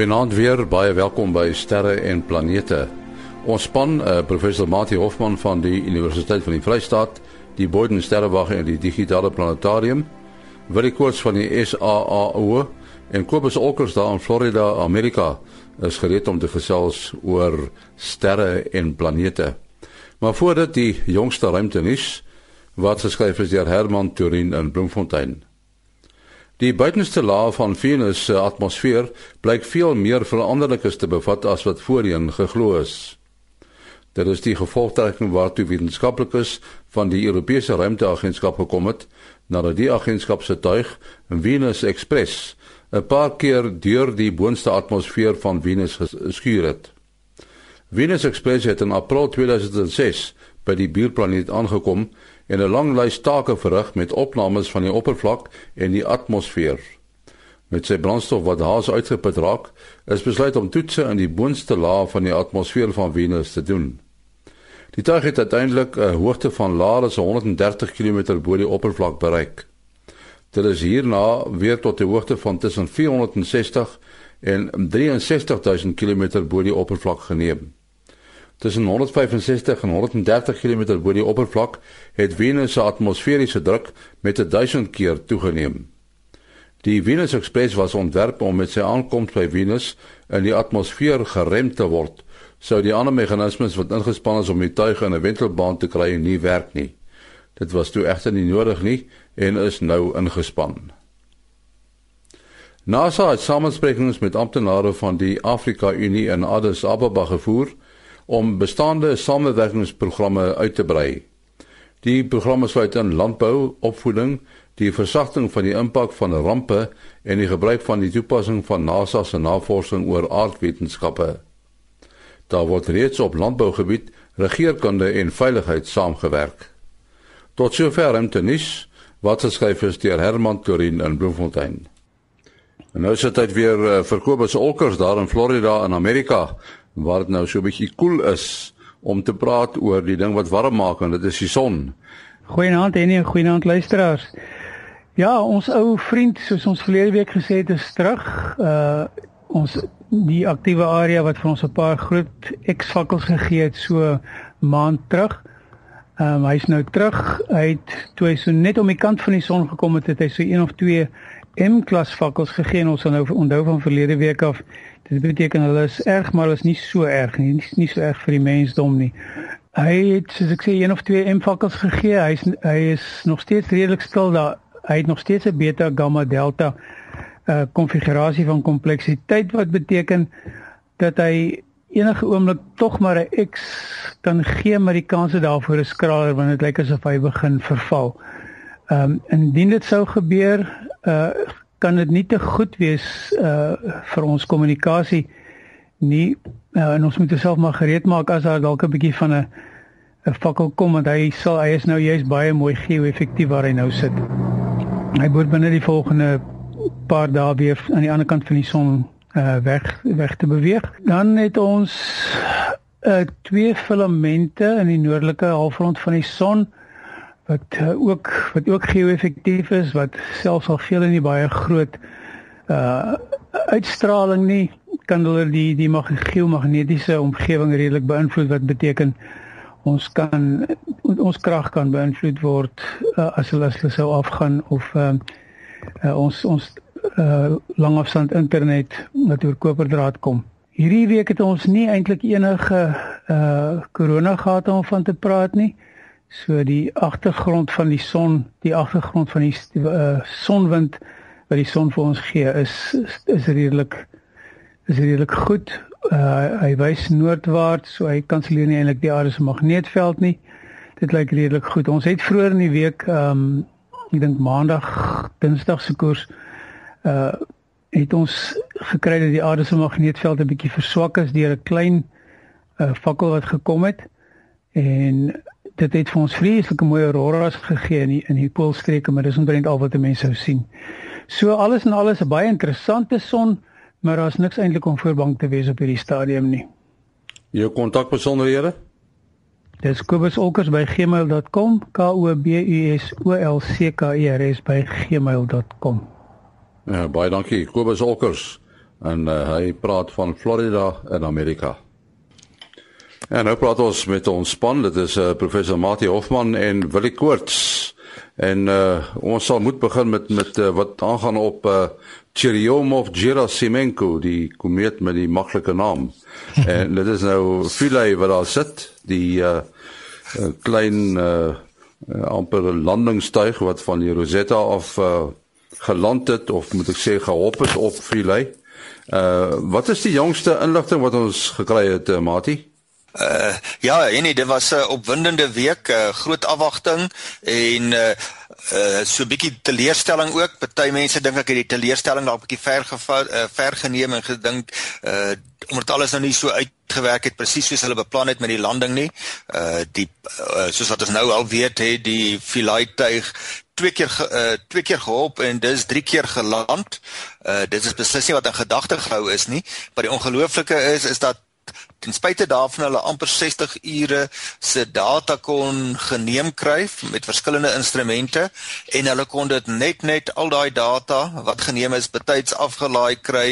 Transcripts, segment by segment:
Goeienaand weer, baie welkom by Sterre en Planete. Ons span, uh, professor Mati Hofman van die Universiteit van die Vrystaat, die Boden Sterrewag en die Digitale Planetarium, Willie Koorts van die SAAO en Kobus Olkers daar in Florida, Amerika, is gereed om te gesels oor sterre en planete. Maar voordat die jongste ruimtenis wat geskryf is deur Herman Turin in Bloemfontein. Die buitenste laag van Venus se atmosfeer blyk veel meer veranderlikes te bevat as wat voorheen geglo is. Dit is die gevolgtrekking waartoe wetenskaplikes van die Europese Ruimteagentskap gekom het nadat die agentskap se tuig, Venus Express, 'n paar keer deur die boonste atmosfeer van Venus geskuur het. Venus Express het in April 2006 by die buurplaneet aangekom en 'n lang lys take verrig met opnames van die oppervlak en die atmosfeer. Met sy brandstof wat haas uitgeput raak, is besluit om toetse in die boonste laag van die atmosfeer van Venus te doen. Die tuig het uiteindelik 'n hoogte van laer as 130 km bo die oppervlak bereik. Dit is hierna weer tot 'n hoogte van tussen 460 en 63000 km bo die oppervlak geneem. Tussen 165 en 130 km bo die oppervlak het Venus se atmosferiese druk met 1000 keer toegeneem. Die Venus Express was ontwerp om met sy aankoms by Venus in die atmosfeer gerem te word, sou die ander meganismes wat ingespan is om die tuig in 'n wentelbaan te kry nie werk nie. Dit was toe egter nie nodig nie en is nou ingespan. NASA het samesprekings met amptenare van die Afrika Unie in Addis Ababa gevoer om bestaande samewerkingsprogramme uit te brei. Die programme sluit in landbou, opvoeding, die versagting van die impak van rampe en die gebruik van die toepassing van NASA se navorsing oor aardwetenskappe. Daar word reeds op landbougebied, regeringskunde en veiligheid saamgewerk. Tot sover in tennis wat geskryf is deur Herman Torin in Bloemfontein. En nou sit hy weer uh, vir Kobus Olkers daar in Florida in Amerika waar dit nou so 'n bietjie koel cool is om te praat oor die ding wat warm maak en dit is die son. Goeienaand en nie goeienaand luisteraars. Ja, ons ou vriend soos ons verlede week gesê het is terug. Uh ons die aktiewe area wat vir ons 'n paar groot X-vakkels gegee het so maand terug. Ehm um, hy's nou terug. Hy het toe hy so net om die kant van die son gekom het, het hy so een of twee M-klas vakkels gegee en ons nou onthou van verlede week af Dit beteken hulle is erg, maar hulle is nie so erg nie, nie, nie so erg vir die mensdom nie. Hy het soos ek sê een of twee M-fakkels gegee. Hy is hy is nog steeds redelik stil daar. Hy het nog steeds 'n beta gamma delta uh konfigurasie van kompleksiteit wat beteken dat hy enige oomblik tog maar 'n X kan gee maar die kanse daarvoor is skraler want dit lyk asof hy begin verval. Ehm um, indien dit sou gebeur, uh kan dit nie te goed wees uh vir ons kommunikasie nie uh, en ons moet osself maar gereed maak as daar dalk 'n bietjie van 'n 'n fakkel kom want hy sal hy is nou juist baie mooi geo-effektief waar hy nou sit. Hy moet binne die volgende paar dae weer aan die ander kant van die son uh weg weg te beweeg. Dan het ons uh twee filamente in die noordelike halfrond van die son wat uh, ook wat ook geo-effektief is wat selfs al veel in die baie groot uh uitstraling nie kan hulle die die geomagnetiese omgewing redelik beïnvloed wat beteken ons kan ons krag kan beïnvloed word uh, as hulle as hulle sou afgaan of uh, uh, ons ons uh, langafstand internet wat oor koperdraad kom. Hierdie week het ons nie eintlik enige uh korona gehad om van te praat nie. Uh So die agtergrond van die son, die agtergrond van die uh, sonwind wat die son vir ons gee is is, is redelik is redelik goed. Uh, hy wys noordwaarts, so hy kanselleer nie eintlik die aarde se magneetveld nie. Dit lyk redelik goed. Ons het vroeër in die week, ehm um, ek dink maandag, dinsdag se koers uh het ons gekry dat die aarde se magneetveld 'n bietjie verswak is deur 'n klein uh fakkel wat gekom het en dit het vir ons vreeslike mooi auroras gegee in die, in die poolstreke, maar dis omtrent al wat mense sou sien. So alles en alles 'n baie interessante son, maar daar's niks eintlik om voor bang te wees op hierdie stadium nie. Jou kontakbesonderhede? Dis kobusolkers@gmail.com, k o b u s o l c k e r s by gmail.com. Ja, baie dankie. Kobusolkers en uh, hy praat van Florida in Amerika. En nou praat ons met ons span, dit is uh, professor Mati Hofman en Willie Koorts. En uh, ons sal moet begin met met uh, wat aangaan op uh, Churyumov Gerasimenko, die komeet met die maklike naam. en dit is nou Philae wat daar sit, die uh, klein uh, amper landingstuig wat van die Rosetta af uh, geland het of moet ek sê gehop het op Philae. Uh wat is die jongste inligting wat ons gekry het, uh, Mati? Uh ja, en dit was 'n opwindende week, uh, groot afwagting en uh uh so 'n bietjie teleurstelling ook. Party mense dink ek het die teleurstelling dalk 'n bietjie ver gevat, uh, ver geneem en gedink uh omdat alles nou nie so uitgewerk het presies soos hulle beplan het met die landing nie. Uh die uh, soos wat ons nou al weet, het die Philae tuig twee keer ge, uh, twee keer gehop en dis drie keer geland. Uh dit is beslis nie wat in gedagte gehou is nie, maar die ongelooflike is is dat ten spyte daarvan hulle amper 60 ure se data kon geneem kry met verskillende instrumente en hulle kon dit net net al daai data wat geneem is betyds afgelaai kry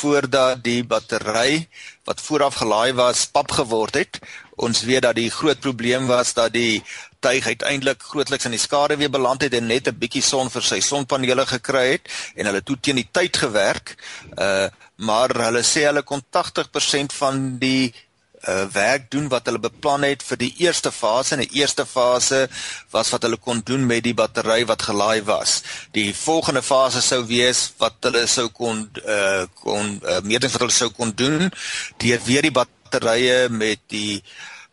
voordat die battery wat vooraf gelaai was pap geword het. Ons weet dat die groot probleem was dat die tuig uiteindelik grootliks in die skade weer beland het en net 'n bietjie son vir sy sonpanele gekry het en hulle toe teen die tyd gewerk. Uh maar hulle sê hulle kon 80% van die uh werk doen wat hulle beplan het vir die eerste fase en die eerste fase was wat hulle kon doen met die battery wat gelaai was. Die volgende fase sou wees wat hulle sou kon uh kon uh, metings wat hulle sou kon doen deur weer die batterye met die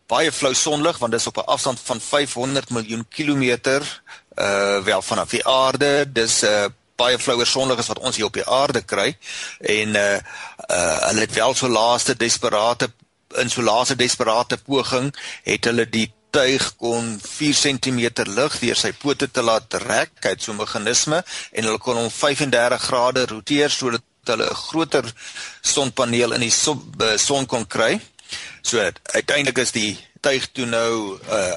baie flou sonlig want dit is op 'n afstand van 500 miljoen kilometer uh wel vanaf die aarde. Dis 'n uh, baie flouer sonlig is wat ons hier op die aarde kry. En uh uh hulle het wel so laaste desperate in so laaste desperate poging het hulle die tuig kon 4 cm lig deur sy pote te laat rek. Uit so 'n meganisme en hulle kon hom 35 grade roteer sodat hulle 'n groter sonpaneel in die son, uh, son kon kry. So uiteindelik is die tuig toe nou uh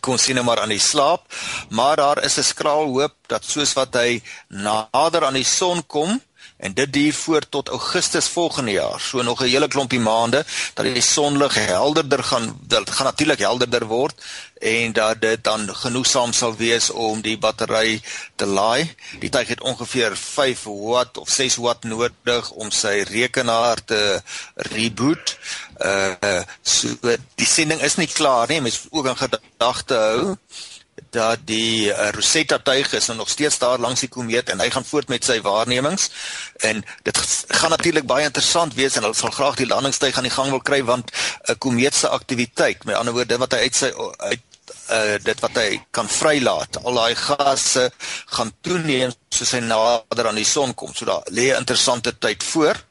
kon sien maar aan die slaap, maar daar is 'n skraal hoop dat soos wat hy nader aan die son kom en dit duur voort tot Augustus volgende jaar, so nog 'n hele klompie maande dat die sonlig helderder gaan dit gaan natuurlik helderder word en dat dit dan genoegsaam sal wees om die battery te laai. Die tuig het ongeveer 5 watt of 6 watt nodig om sy rekenaar te reboot. Uh so die sending is nie klaar nie, mens ook in gedagte hou dat die uh, Rosetta tuig is nog steeds daar langs die komeet en hy gaan voort met sy waarnemings. En dit gaan natuurlik baie interessant wees en hulle sal graag die landingstuig aan die gang wil kry want 'n uh, komeet se aktiwiteit met ander woorde wat hy uit sy uit uh, dit wat hy kan vrylaat al daai gasse gaan toeneem soos hy nader aan die son kom. So daar lê 'n interessante tyd voor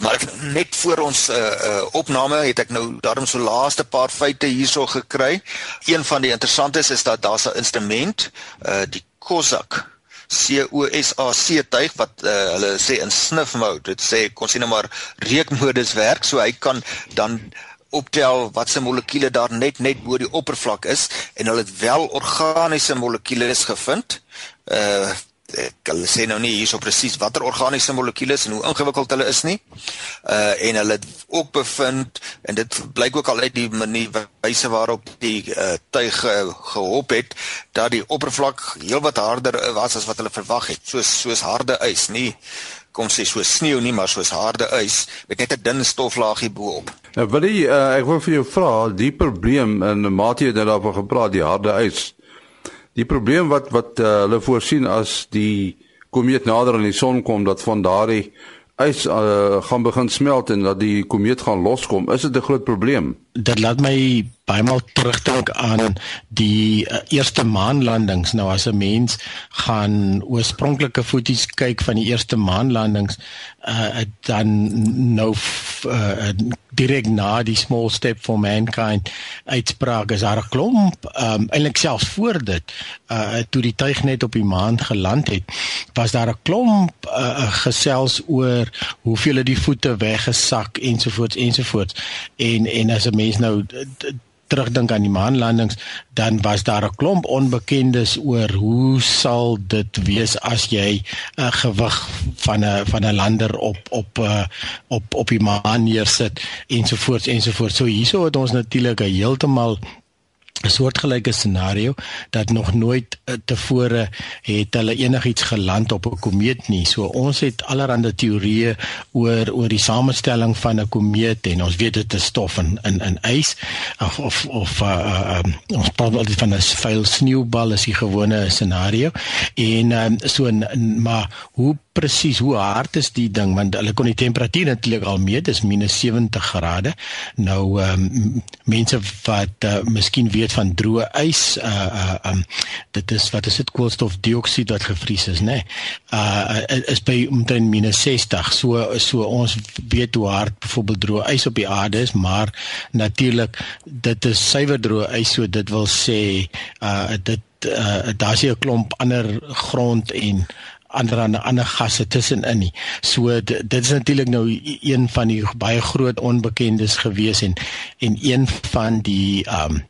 maar ek, net voor ons uh, uh, opname het ek nou daarom so laaste paar feite hierso gekry. Een van die interessantes is dat daar's 'n instrument, uh, die COSAC C O S A C tuig wat uh, hulle sê in sniff mode. Dit sê kon sien nou maar reukmodus werk, so hy kan dan optel wat se molekules daar net net bo die oppervlak is en hulle het wel organiese molekules gevind. Uh ek hulle sê nou nie hierso presies watter organiese molekules en hoe ingewikkeld hulle is nie. Uh en hulle het ook bevind en dit blyk ook al uit die manier wyse waarop die uh, tuig uh, gehop het dat die oppervlak heelwat harder was as wat hulle verwag het. Soos soos harde ys, nie kom sê so sneeu nie, maar soos harde ys met net 'n dun stoflaagie bo-op. Nou wil jy uh, ek wil vir jou vra, die probleem in Matie het daaroor gepraat, die harde ys. Die probleem wat wat uh, hulle voorsien as die komeet nader aan die son kom dat van daardie ys uh, gaan begin smelt en dat die komeet gaan loskom, is dit 'n groot probleem. Dit laat my baie maal terugdink aan die uh, eerste maanlandings. Nou as 'n mens gaan oorspronklike foto's kyk van die eerste maanlandings, uh, dan nou uh, direk na die small step for mankind uitspraak is daar 'n klomp um, eintlik selfs voor dit uh, toe die tuig net op die maan geland het, was daar 'n klomp uh, gesels oor hoeveel het die voete weggesak ensovoorts ensovoorts en en as 'n mens nou terugdink aan die maanlandings, dan was daar 'n klomp onbekendes oor hoe sal dit wees as jy 'n uh, gewig van 'n van 'n lander op op uh, op op die maan neersit ensovoorts ensovoorts. So hierso het ons natuurlik 'n heeltemal 'n soortgelyke scenario dat nog nooit uh, tevore het hulle enigiets geland op 'n komeet nie. So ons het allerlei teorieë oor oor die samestelling van 'n komeet en ons weet dit is stof in in in ys of of of uh, uh, ons praat altyd van 'n vuil sneeubal is die gewone scenario. En um, so maar hoe presies hoe hard is die ding want hulle kon die temperatuur natuurlik al meet dis minus 70 grade nou um, mense wat uh, miskien weet van droë ys uh, uh um, dit is wat is dit koolstofdioksied wat gevries is nê nee? uh is by omtrent minus 60 so so ons weet hoe hard byvoorbeeld droë ys op die aarde is maar natuurlik dit is suiwer droë ys so dit wil sê uh dit uh daar's hier 'n klomp ander grond en ander ander ander gasse tussenin nie. So dit, is natuurlik nou een van die baie groot onbekendes gewees en en een van die um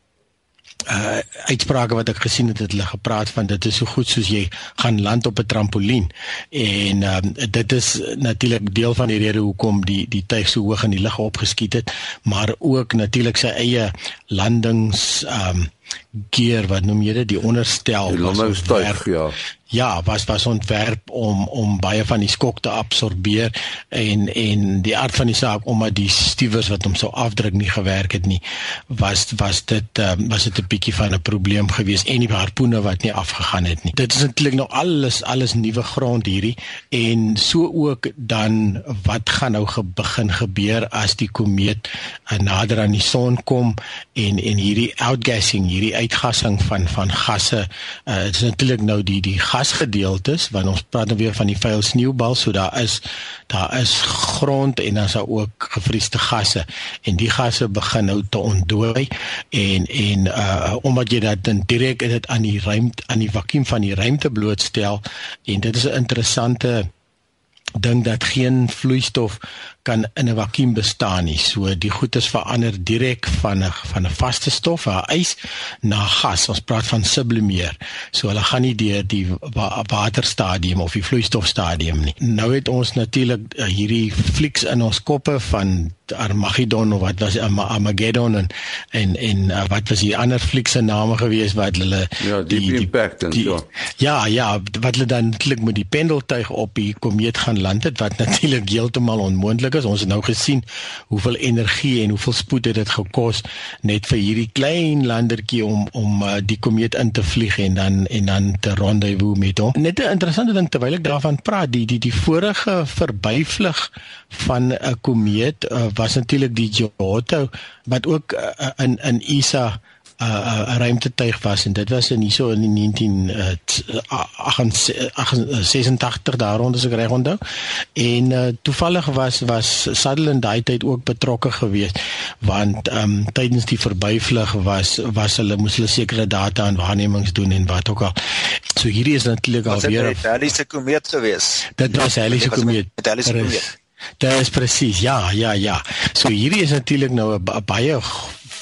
uh uitsprake wat ek gesien het het hulle gepraat van dit is so goed soos jy gaan land op 'n trampolien en um, dit is natuurlik deel van die rede hoekom die die tuig so hoog in die lug opgeskiet het maar ook natuurlik sy eie landings um gear wat noem jy dit die onderstel die landingstuig ja ja, was was ontwerp om om baie van die skok te absorbeer en en die aard van die saak omdat die stuwers wat hom sou afdruk nie gewerk het nie, was was dit um, was dit 'n bietjie van 'n probleem geweest en die harpoene wat nie afgegaan het nie. Dit is eintlik nou alles alles nuwe grond hierdie en so ook dan wat gaan nou ge begin gebeur as die komeet uh, nader aan die son kom en en hierdie outgassing, hierdie uitgassing van van gasse, uh, dit is eintlik nou die die gas gasgedeeltes want ons praat nou weer van die vuil sneeubal so daar is daar is grond en dan is daar ook gevriesde gasse. En die gasse begin nou te ontdooi en en uh omdat jy dit direk dit aan die ruimte aan die vakuum van die ruimte blootstel en dit is 'n interessante ding dat geen vloeistof kan in 'n vakuum bestaan nie. So die goedes verander direk van 'n van 'n vaste stof, 'n ys na gas. Ons praat van sublimeer. So hulle gaan nie deur die wa waterstadium of die vloeistofstadium nie. Nou het ons natuurlik uh, hierdie flieks in ons koppe van Armageddon of wat was Armageddon en en en uh, wat was die ander flieks se name gewees wat hulle ja, die, die impact en so. Ja, ja, wat hulle dan klik met die pendeltuig op die komeet gaan land het wat natuurlik heeltemal onmoontlik moontlik is. Ons het nou gesien hoeveel energie en hoeveel spoed dit het gekos net vir hierdie klein landertjie om om uh, die komeet in te vlieg en dan en dan te rendezvous met hom. Net 'n interessante ding terwyl ek daarvan praat, die die die vorige verbyvlug van 'n komeet uh, was natuurlik die Giotto wat ook uh, in in ESA 'n uh, uh, ruimtetuig was en dit was in hierso in 1986 daar rond as ek reg onthou. En uh, toevallig was was Sutherland daai tyd ook betrokke geweest want um, tydens die verbyvlug was was hulle moes hulle sekere data en waarnemings doen en wat ook al. So hierdie is natuurlik al weer 'n Halley's komeet geweest. Dit was Halley's komeet. Halley's komeet. Dit is presies. Ja, ja, ja. So hierdie is natuurlik nou 'n baie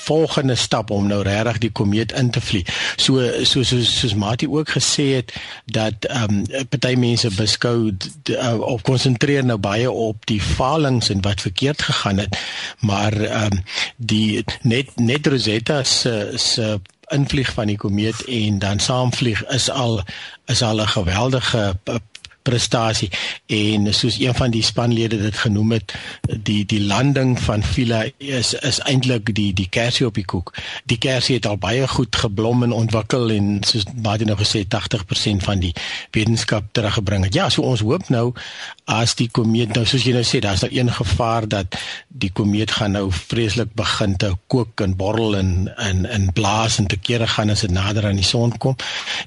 volgende stap om nou regtig die komeet in te vlieg. So so so soos Mati ook gesê het dat ehm um, party mense beskou uh, of konsentreer nou baie op die falings en wat verkeerd gegaan het, maar ehm um, die net net Rosetta se se invlieg van die komeet en dan saamvlieg is al is al 'n geweldige prestasie en soos een van die spanlede dit genoem het die die landing van Vila is is eintlik die die kersie op die koek. Die kersie het al baie goed geblom en ontwikkel en soos baie nou gesê 80% van die wetenskap teruggebring het. Ja, so ons hoop nou as die komeet nou soos jy nou sê daar's nou een gevaar dat die komeet gaan nou vreeslik begin te kook en borrel en en en blaas en te kere gaan as dit nader aan die son kom.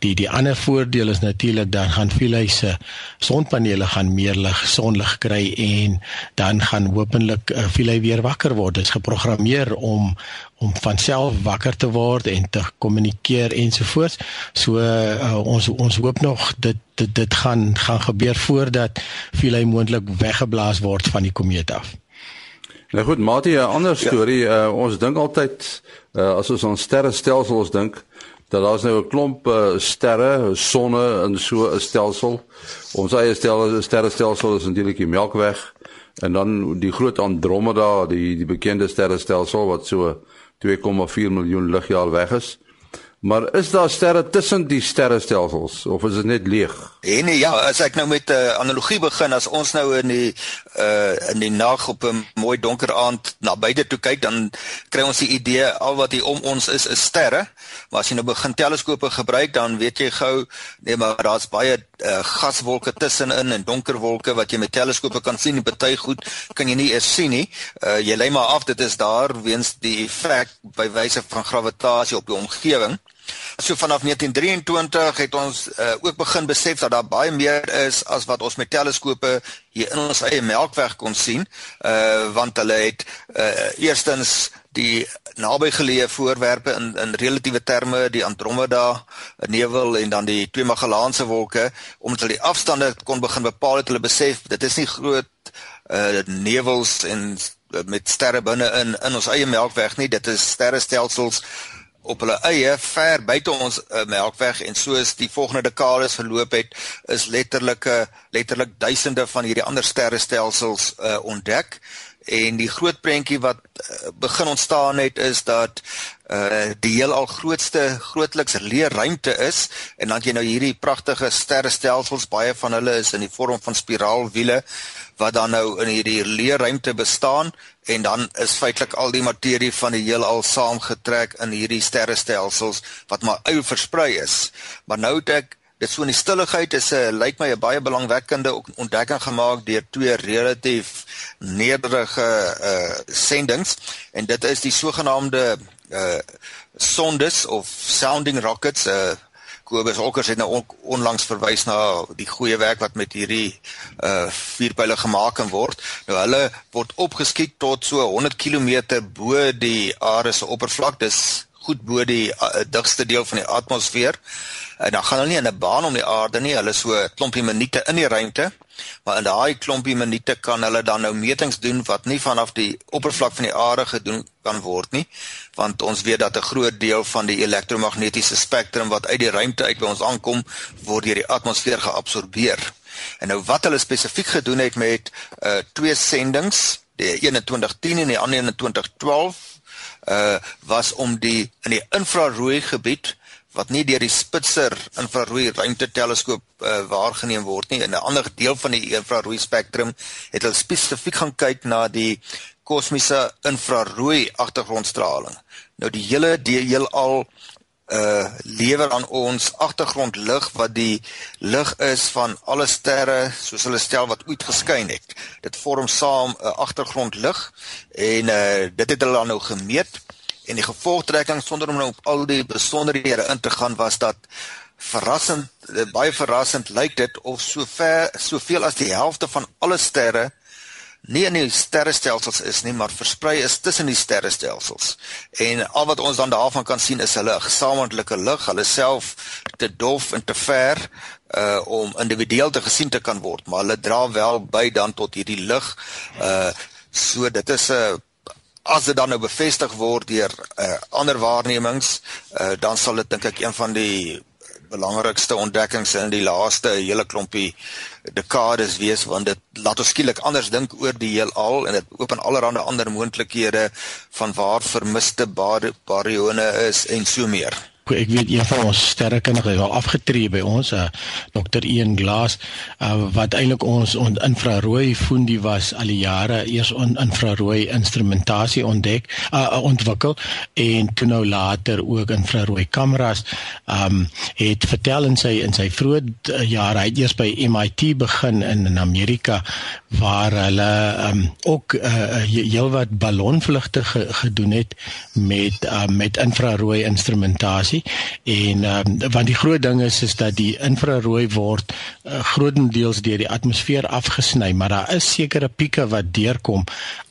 Die die ander voordeel is natuurlik dan gaan Vila se sonpanele gaan meer lig, sonlig kry en dan gaan hopelik uh, veel hy weer wakker word. Dit is geprogrammeer om om van self wakker te word en te kommunikeer ensovoorts. So uh, ons ons hoop nog dit dit dit gaan gaan gebeur voordat hy moontlik weggeblaas word van die komeet af. Nou goed, Mati, 'n ander ja. storie. Ja. Uh, ons dink altyd uh, as ons aan sterrestelsels dink, dat daar's nou 'n klomp uh, sterre, sonne in so 'n stelsel. Ons eie stel sterrestelsel is natuurlik die Melkweg en dan die groot Andromeda, die die bekende sterrestelsel wat so 2,4 miljoen ligjaar weg is. Maar is daar sterre tussen die sterrestelsels of is dit net leeg? En nee, ja, as ek nou met 'n uh, analogie begin, as ons nou in die uh in die nag op 'n mooi donker aand na buite toe kyk, dan kry ons die idee al wat hier om ons is is sterre. Maar as jy nou begin teleskope gebruik, dan weet jy gou, nee, maar daar's baie uh, gaswolke tussenin en donker wolke wat jy met teleskope kan sien. Party goed kan jy nie eers sien nie. Uh jy lê maar af dit is daar weens die effek by wyse van gravitasie op die omgewing. So vanaf 1923 het ons uh, ook begin besef dat daar baie meer is as wat ons met teleskope hier in ons eie Melkweg kon sien. Uh want hulle het uh eerstens die nabygeleë voorwerpe in in relatiewe terme, die Andromeda nevel en dan die twee Magellaanse wolke, omdat hulle die afstande kon begin bepaal het hulle besef dit is nie groot uh nevels en met sterre binne in in ons eie Melkweg nie, dit is sterrestelsels op hulle eie ver buite ons uh, melkweg en soos die volgende dekades verloop het is letterlik letterlik duisende van hierdie ander sterrestelsels uh, ontdek en die groot prentjie wat uh, begin ontstaan het is dat uh, die heelal grootste grootliks leë ruimte is en dan jy nou hierdie pragtige sterrestelsels baie van hulle is in die vorm van spiraalwiele wat dan nou in hierdie leë ruimte bestaan en dan is feitelik al die materie van die heelal saamgetrek in hierdie sterrestelsels wat maar ou versprei is. Maar nou het ek dit so in die stilligheid is 'n uh, lyk my 'n baie belangwekkende ontdekking gemaak deur twee relatief nederige uh sendings en dit is die sogenaamde uh sondes of sounding rockets uh Kobus Olkers het nou on, onlangs verwys na die goeie werk wat met hierdie uh vuurpyle gemaak kan word. Nou hulle word opgeskiet tot so 100 km bo die aarde se oppervlak. Dis goed bo die uh, digste deel van die atmosfeer. En dan gaan hulle nie in 'n baan om die aarde nie. Hulle so klompie minute in die ruimte. Maar in daai klompie minute kan hulle dan nou metings doen wat nie vanaf die oppervlak van die aarde gedoen kan word nie, want ons weet dat 'n groot deel van die elektromagnetiese spektrum wat uit die ruimte uit by ons aankom, word deur die atmosfeer geabsorbeer. En nou wat hulle spesifiek gedoen het met uh twee sendings, die 2110 en die ander 2112 uh was om die in die infrarooi gebied wat nie deur die Spitzer infrarooi ruimteteleskoop uh, waargeneem word nie in 'n ander deel van die infrarooi spektrum het hulle spesifiek gaan kyk na die kosmiese infrarooi agtergrondstraling. Nou die hele deel al uh lewer aan ons agtergrondlig wat die lig is van alle sterre soos hulle stel wat ooit geskyn het. Dit vorm saam 'n uh, agtergrondlig en uh dit het hulle dan nou gemeet en die gevolgtrekking sonder om nou op al die besonderhede in te gaan was dat verrassend eh, baie verrassend lyk dit of sover soveel as die helfte van alle sterre nie in die sterrestelsels is nie maar versprei is tussen die sterrestelsels. En al wat ons dan daarvan kan sien is hulle gesamentlike lig. Hulle self te dof en te ver uh om individueel te gesien te kan word. Maar hulle dra wel by dan tot hierdie lig uh so dit is 'n uh, as dit dan nou bevestig word deur uh, ander waarnemings, uh, dan sal dit dink ek een van die belangrikste ontdekkings in die laaste hele klompie dekades wees want dit laat ons skielik anders dink oor die heelal en dit open allerlei ander moontlikhede van waar vermiste barione is en so meer ek weet een van ons sterrekundiges al afgetree by ons uh, Dr. Ian Glass uh, wat eintlik ons on infrarooi fundie was al die jare eers on infrarooi instrumentasie ontdek uh, ontwikkel en toe nou later ook infrarooi kameras um, het vertel in sy in sy vroeë jare hy het eers by MIT begin in, in Amerika waar hulle um, ook uh, heelwat ballonvlugte ge, gedoen het met uh, met infrarooi instrumentasie en um, want die groot ding is is dat die infrarooi word uh, grootendeels deur die atmosfeer afgesny maar daar is sekere pieke wat deurkom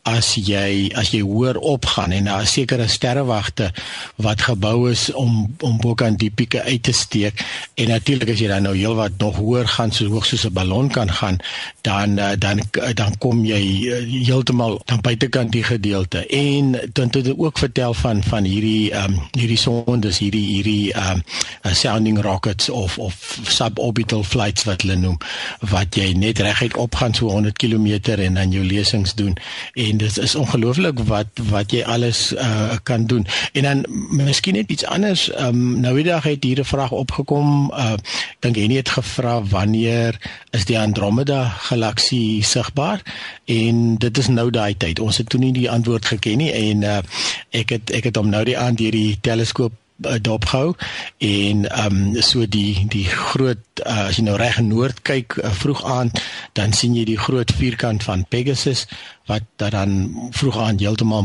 as jy as jy hoër opgaan en daar is sekere sterrewagte wat gebou is om om bokant die pieke uit te steek. En natuurlik as jy dan nou heelwat nog hoër gaan so hoog soos 'n ballon kan gaan dan eh, dan dan kom jy eh, heeltemal aan buitekant die gedeelte. En dan het dit ook vertel van van hierdie ehm um, hierdie sondes hierdie hierdie ehm um, sounding rockets of of suborbital flights wat hulle noem wat jy net reguit opgaan so 100 km en dan jou lesings doen. En dit is ongelooflik wat wat jy alles uh, kan doen. En dan miskien net iets anders um, nou die dag het hier 'n vraag opgekom uh, dink nie het gevra wanneer is die Andromeda galaksie sigbaar? En dit is nou daai tyd. Ons het toe nie die antwoord geken nie en uh, ek het ek het hom nou die aand deur die teleskoop uh, dophou en ehm um, so die die groot uh, as jy nou reg noord kyk uh, vroeg aan dan sien jy die groot vierkant van Pegasus wat dan vroeg aan heeltemal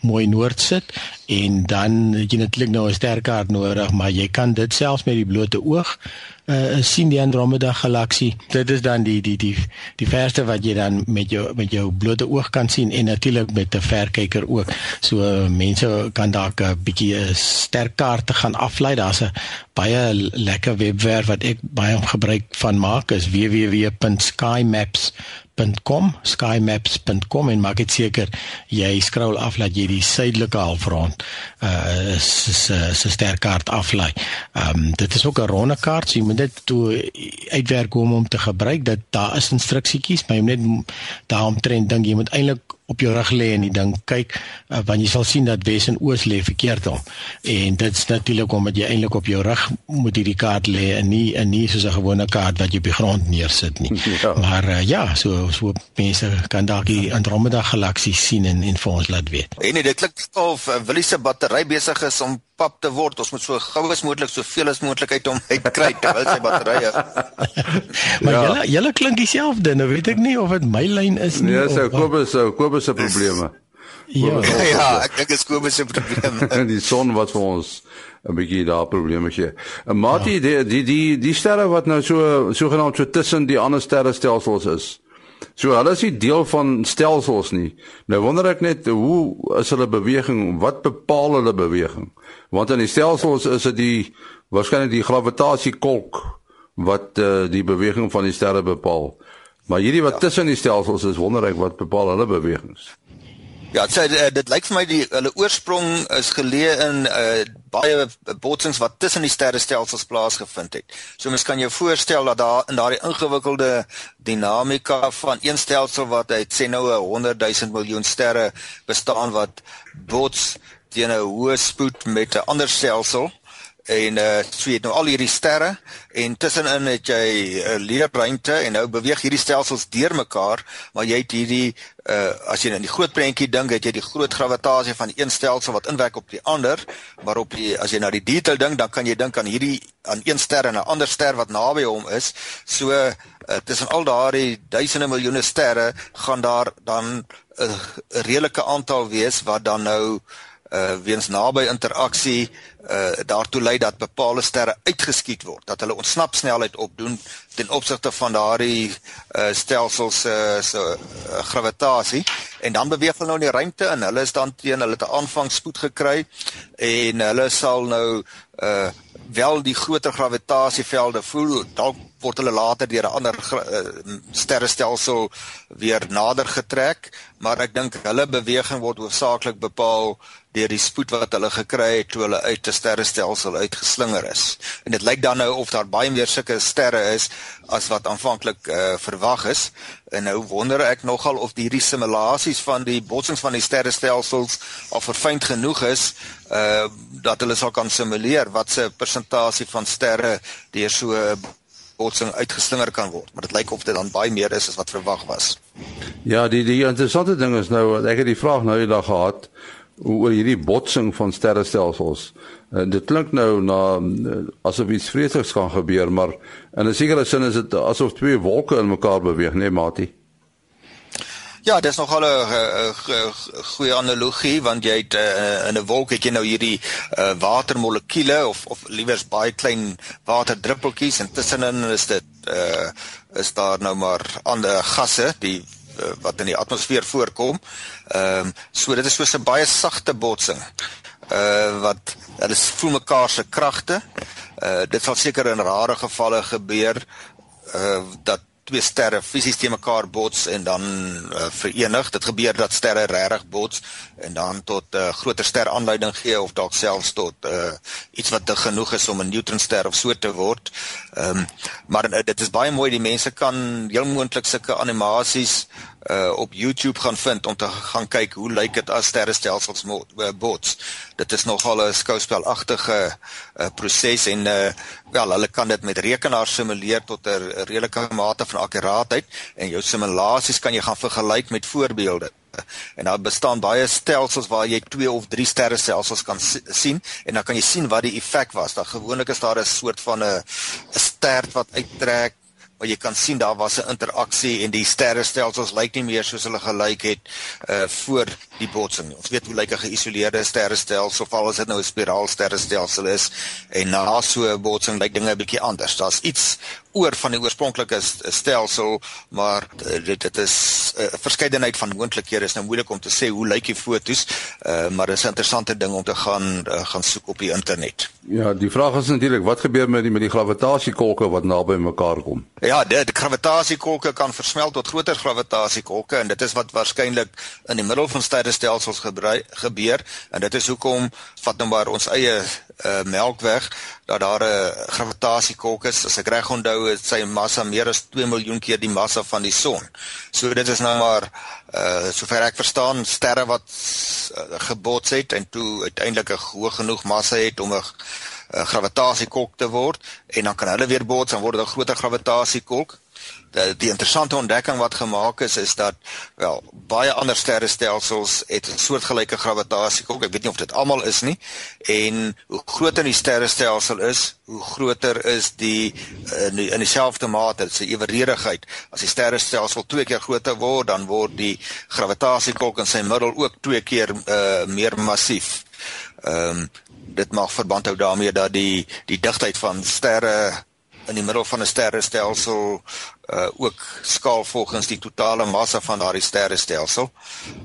mooi noord sit en dan jy natuurlik nou 'n sterkaart nodig maar jy kan dit selfs met die blote oog uh, sien die Andromeda galaksie. Dit is dan die die die die verste wat jy dan met jou met jou blote oog kan sien en natuurlik met 'n verkyker ook. So uh, mense kan dalk 'n bietjie 'n sterk kaart gaan aflei. Daar's 'n baie lekker webwerf wat ek baie gebruik van maak is www.skymaps skymaps.com skymaps.com en maak dit seker jy scroll af dat jy die suidelike halfrond uh se se sterkaart aflaai. Ehm um, dit is ook 'n ronde kaart, so jy moet dit toe uitwerk hoe om hom te gebruik. Dat daar is instruksietjies, maar jy moet net daarom trend dink jy moet eintlik op jou rug lê en die ding kyk uh, want jy sal sien dat wes en oos lê verkeerd om. En dit is natuurlik omdat jy eintlik op jou rug moet hierdie kaart lê en nie en nie soos 'n gewone kaart wat jy op die grond neersit nie. Ja. Maar uh, ja, so so mense kan dalk die Andromeda galaksie sien en en vir ons laat weet. En dit klink of uh, Willie se battery besig is om pap te word. Ons moet so gou as moontlik soveel as moontlik uit hom uitkry terwyl sy batterye. maar ja. julle julle klink dieselfde. Nou weet ek nie of dit my lyn is nie. Nee, so Kobus, so Kobus se probleme. Ja, ja, ek dink dit is Kobus se probleme. En die son wat vir ons 'n bietjie daar probleme gee. En Mati, ja. die die die die sterre wat nou so sogenaamd so tussen die ander sterrestelsels is. So hulle is nie deel van stelsels nie. Nou wonder ek net hoe is hulle beweging? Wat bepaal hulle beweging? Want in die stelsels is dit die waarskynlik die gravitasiekolk wat uh, die beweging van die sterre bepaal. Maar hierdie wat ja. tussen die stelsels is, wonder ek wat bepaal hulle bewegings. Ja, dit uh, dit lyk vir my die hulle oorsprong is geleë in uh, baie botsings wat tussen die sterrestelsels plaasgevind het. So mens kan jou voorstel dat daar in daardie ingewikkelde dinamika van een stelsel wat uit sê nou 100 000 miljoen sterre bestaan wat bots teen 'n hoë spoed met 'n ander stelsel en uh so jy het nou al hierdie sterre en tussenin het jy 'n uh, leerruimte en nou beweeg hierdie stelsels deurmekaar maar jy het hierdie uh as jy in die groot prentjie dink het jy die groot gravitasie van een stelsel wat inwerk op die ander maar op die as jy na die detail dink dan kan jy dink aan hierdie aan een ster en 'n ander ster wat naby hom is. So uh, tussen al daardie duisende miljoene sterre gaan daar dan 'n uh, redelike aantal wees wat dan nou uh weens naby interaksie uh daartoe lei dat bepaalde sterre uitgeskiet word dat hulle ontsnap snelheid opdoen ten opsigte van daardie uh stelsels se uh, se uh, gravitasie. En dan beweeg hulle nou in die ruimte en hulle is dan teen hulle te aanvangspoed gekry en hulle sal nou uh wel die groter gravitasievelde voel. Dalk word hulle later deur 'n ander uh, sterrestelsel weer nader getrek maar ek dink hulle beweging word hoofsaaklik bepaal deur die spoed wat hulle gekry het toe hulle uit 'n sterrestelsel uitgeslinger is. En dit lyk dan nou of daar baie meer sulke sterre is as wat aanvanklik uh, verwag is. En nou wonder ek nogal of hierdie simulasies van die botsings van die sterrestelsels al verfyn genoeg is uh dat hulle sal kan simuleer wat se persentasie van sterre deur so 'n botsing uitgeslinger kan word. Maar dit lyk of dit dan baie meer is as wat verwag was. Ja, die die interessante ding is nou ek het die vraag nou eendag gehad oor hierdie botsing van sterrestelsels. Uh, dit klink nou na uh, asof iets vreesliks gaan gebeur, maar in 'n sekere sin is dit asof twee wolke in mekaar beweeg, nee, Mati? Ja, dis nogal 'n goeie analogie want jy het uh, in 'n wolk het jy nou hierdie uh, watermolekuule of of liewer baie klein waterdruppeltjies en tussenin is dit uh, is daar nou maar ander gasse, die wat in die atmosfeer voorkom. Ehm um, so dit is so 'n baie sagte botsing. Uh wat hulle voel mekaar se kragte. Uh dit sal seker in rare gevalle gebeur uh dat twee sterre fisies te mekaar bots en dan uh, verenig. Dit gebeur dat sterre regtig bots en dan tot 'n uh, groter ster aanleiding gee of dalk selfs tot uh, iets wat te genoeg is om 'n neutronster of so te word. Ehm um, maar uh, dit is baie mooi die mense kan heel moontlik sulke animasies uh op YouTube gaan vind om te gaan kyk hoe lyk dit as sterrestelsels uh, bots. Dit is nogal 'n skouspelagtige uh, proses en uh wel hulle kan dit met rekenaars simuleer tot 'n redelike mate van akkuraatheid en jou simulasies kan jy gaan vergelyk met voorbeelde. En daar bestaan baie stelsels waar jy 2 of 3 sterrestelsels kan sien en dan kan jy sien wat die effek was. Daar gewoonlik is daar 'n soort van 'n stert wat uittrek maar jy kan sien daar was 'n interaksie en die sterrestelsels lyk nie meer soos hulle gelyk het uh voor die botsing. Ons weet hoe lyk 'n geïsoleerde sterrestelsel of al is dit nou 'n spiraalsterrestelsel is en na so 'n botsing lyk dinge 'n bietjie anders. Daar's iets oor van die oorspronklike stelsel, maar dit dit is 'n uh, verskeidenheid van moontlikhede. Is nou moeilik om te sê hoe lyk die fotos, uh, maar dit is 'n interessante ding om te gaan uh, gaan soek op die internet. Ja, die vraag is natuurlik wat gebeur met die met die gravitasiekolke wat naby mekaar kom? Ja, dit gravitasiekolke kan versmelt tot groter gravitasiekolke en dit is wat waarskynlik in die middel van sterrestelsels gebeur en dit is hoekom vat nou maar ons eie uh, Melkweg dat daar 'n gravitasiekolk is. As ek reg onthou, het sy massa meer as 2 miljoen keer die massa van die son. So dit is nou maar uh sover ek verstaan sterre wat uh, gebots het en toe uiteindelik 'n hoog genoeg massa het om 'n gravitasiekolk te word en dan kan hulle weer bots en word 'n groter gravitasiekolk die, die interessante ontdekking wat gemaak is is dat wel baie ander sterrestelsels het 'n soortgelyke gravitasiekolk. Ek weet nie of dit almal is nie. En hoe groter die sterrestelsel is, hoe groter is die in die, in dieselfde mate, se eweredigheid. As die sterrestelsel twee keer groter word, dan word die gravitasiekolk in sy middel ook twee keer uh, meer massief. Ehm um, dit maak verband hou daarmee dat die die digtheid van sterre in die middel van 'n sterrestelsel uh ook skaal volgens die totale massa van daardie sterrestelsel.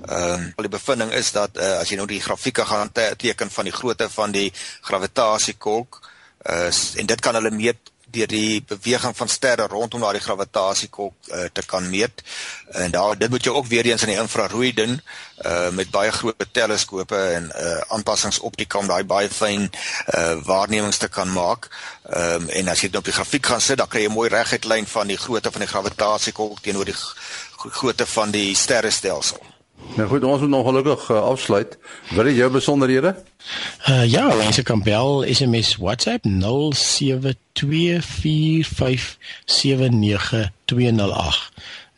Ehm uh, die bevinding is dat uh, as jy nou die grafieke gaan te teken van die grootte van die gravitasiekolk uh en dit kan hulle meet deur die beweging van sterre rondom daardie gravitasiekolk uh, te kan meet. En daar dit moet jy ook weer eens in die infrarooi doen uh met baie groot teleskope en uh aanpassingsoptika om daai baie fyn uh waarnemings te kan maak. Ehm um, en as jy dit op die grafiek gaan sit, dan kry jy 'n mooi reguit lyn van die grootte van die gravitasiekolk teenoor die grootte van die sterrestelsel. Nou goed, ons moet nog gelukkig uh, afsluit. Wil jy jou besonderhede? Uh ja, mense kan bel SMS WhatsApp 0724579208.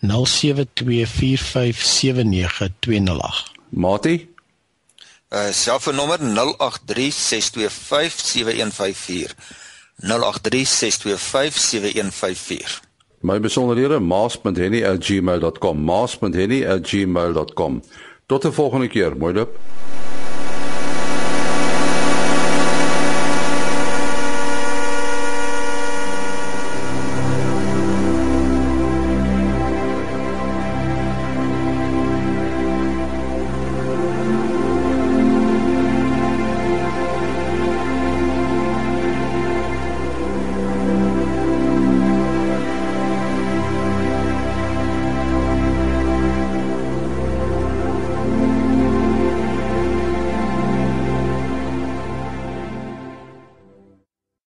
0724579208. Mati? Uh selfoonnommer 0836257154. 0836257154. My besonderhede maas.henny@gmail.com. maas.henny@gmail.com. Tot 'n volgende keer. Mooi loop.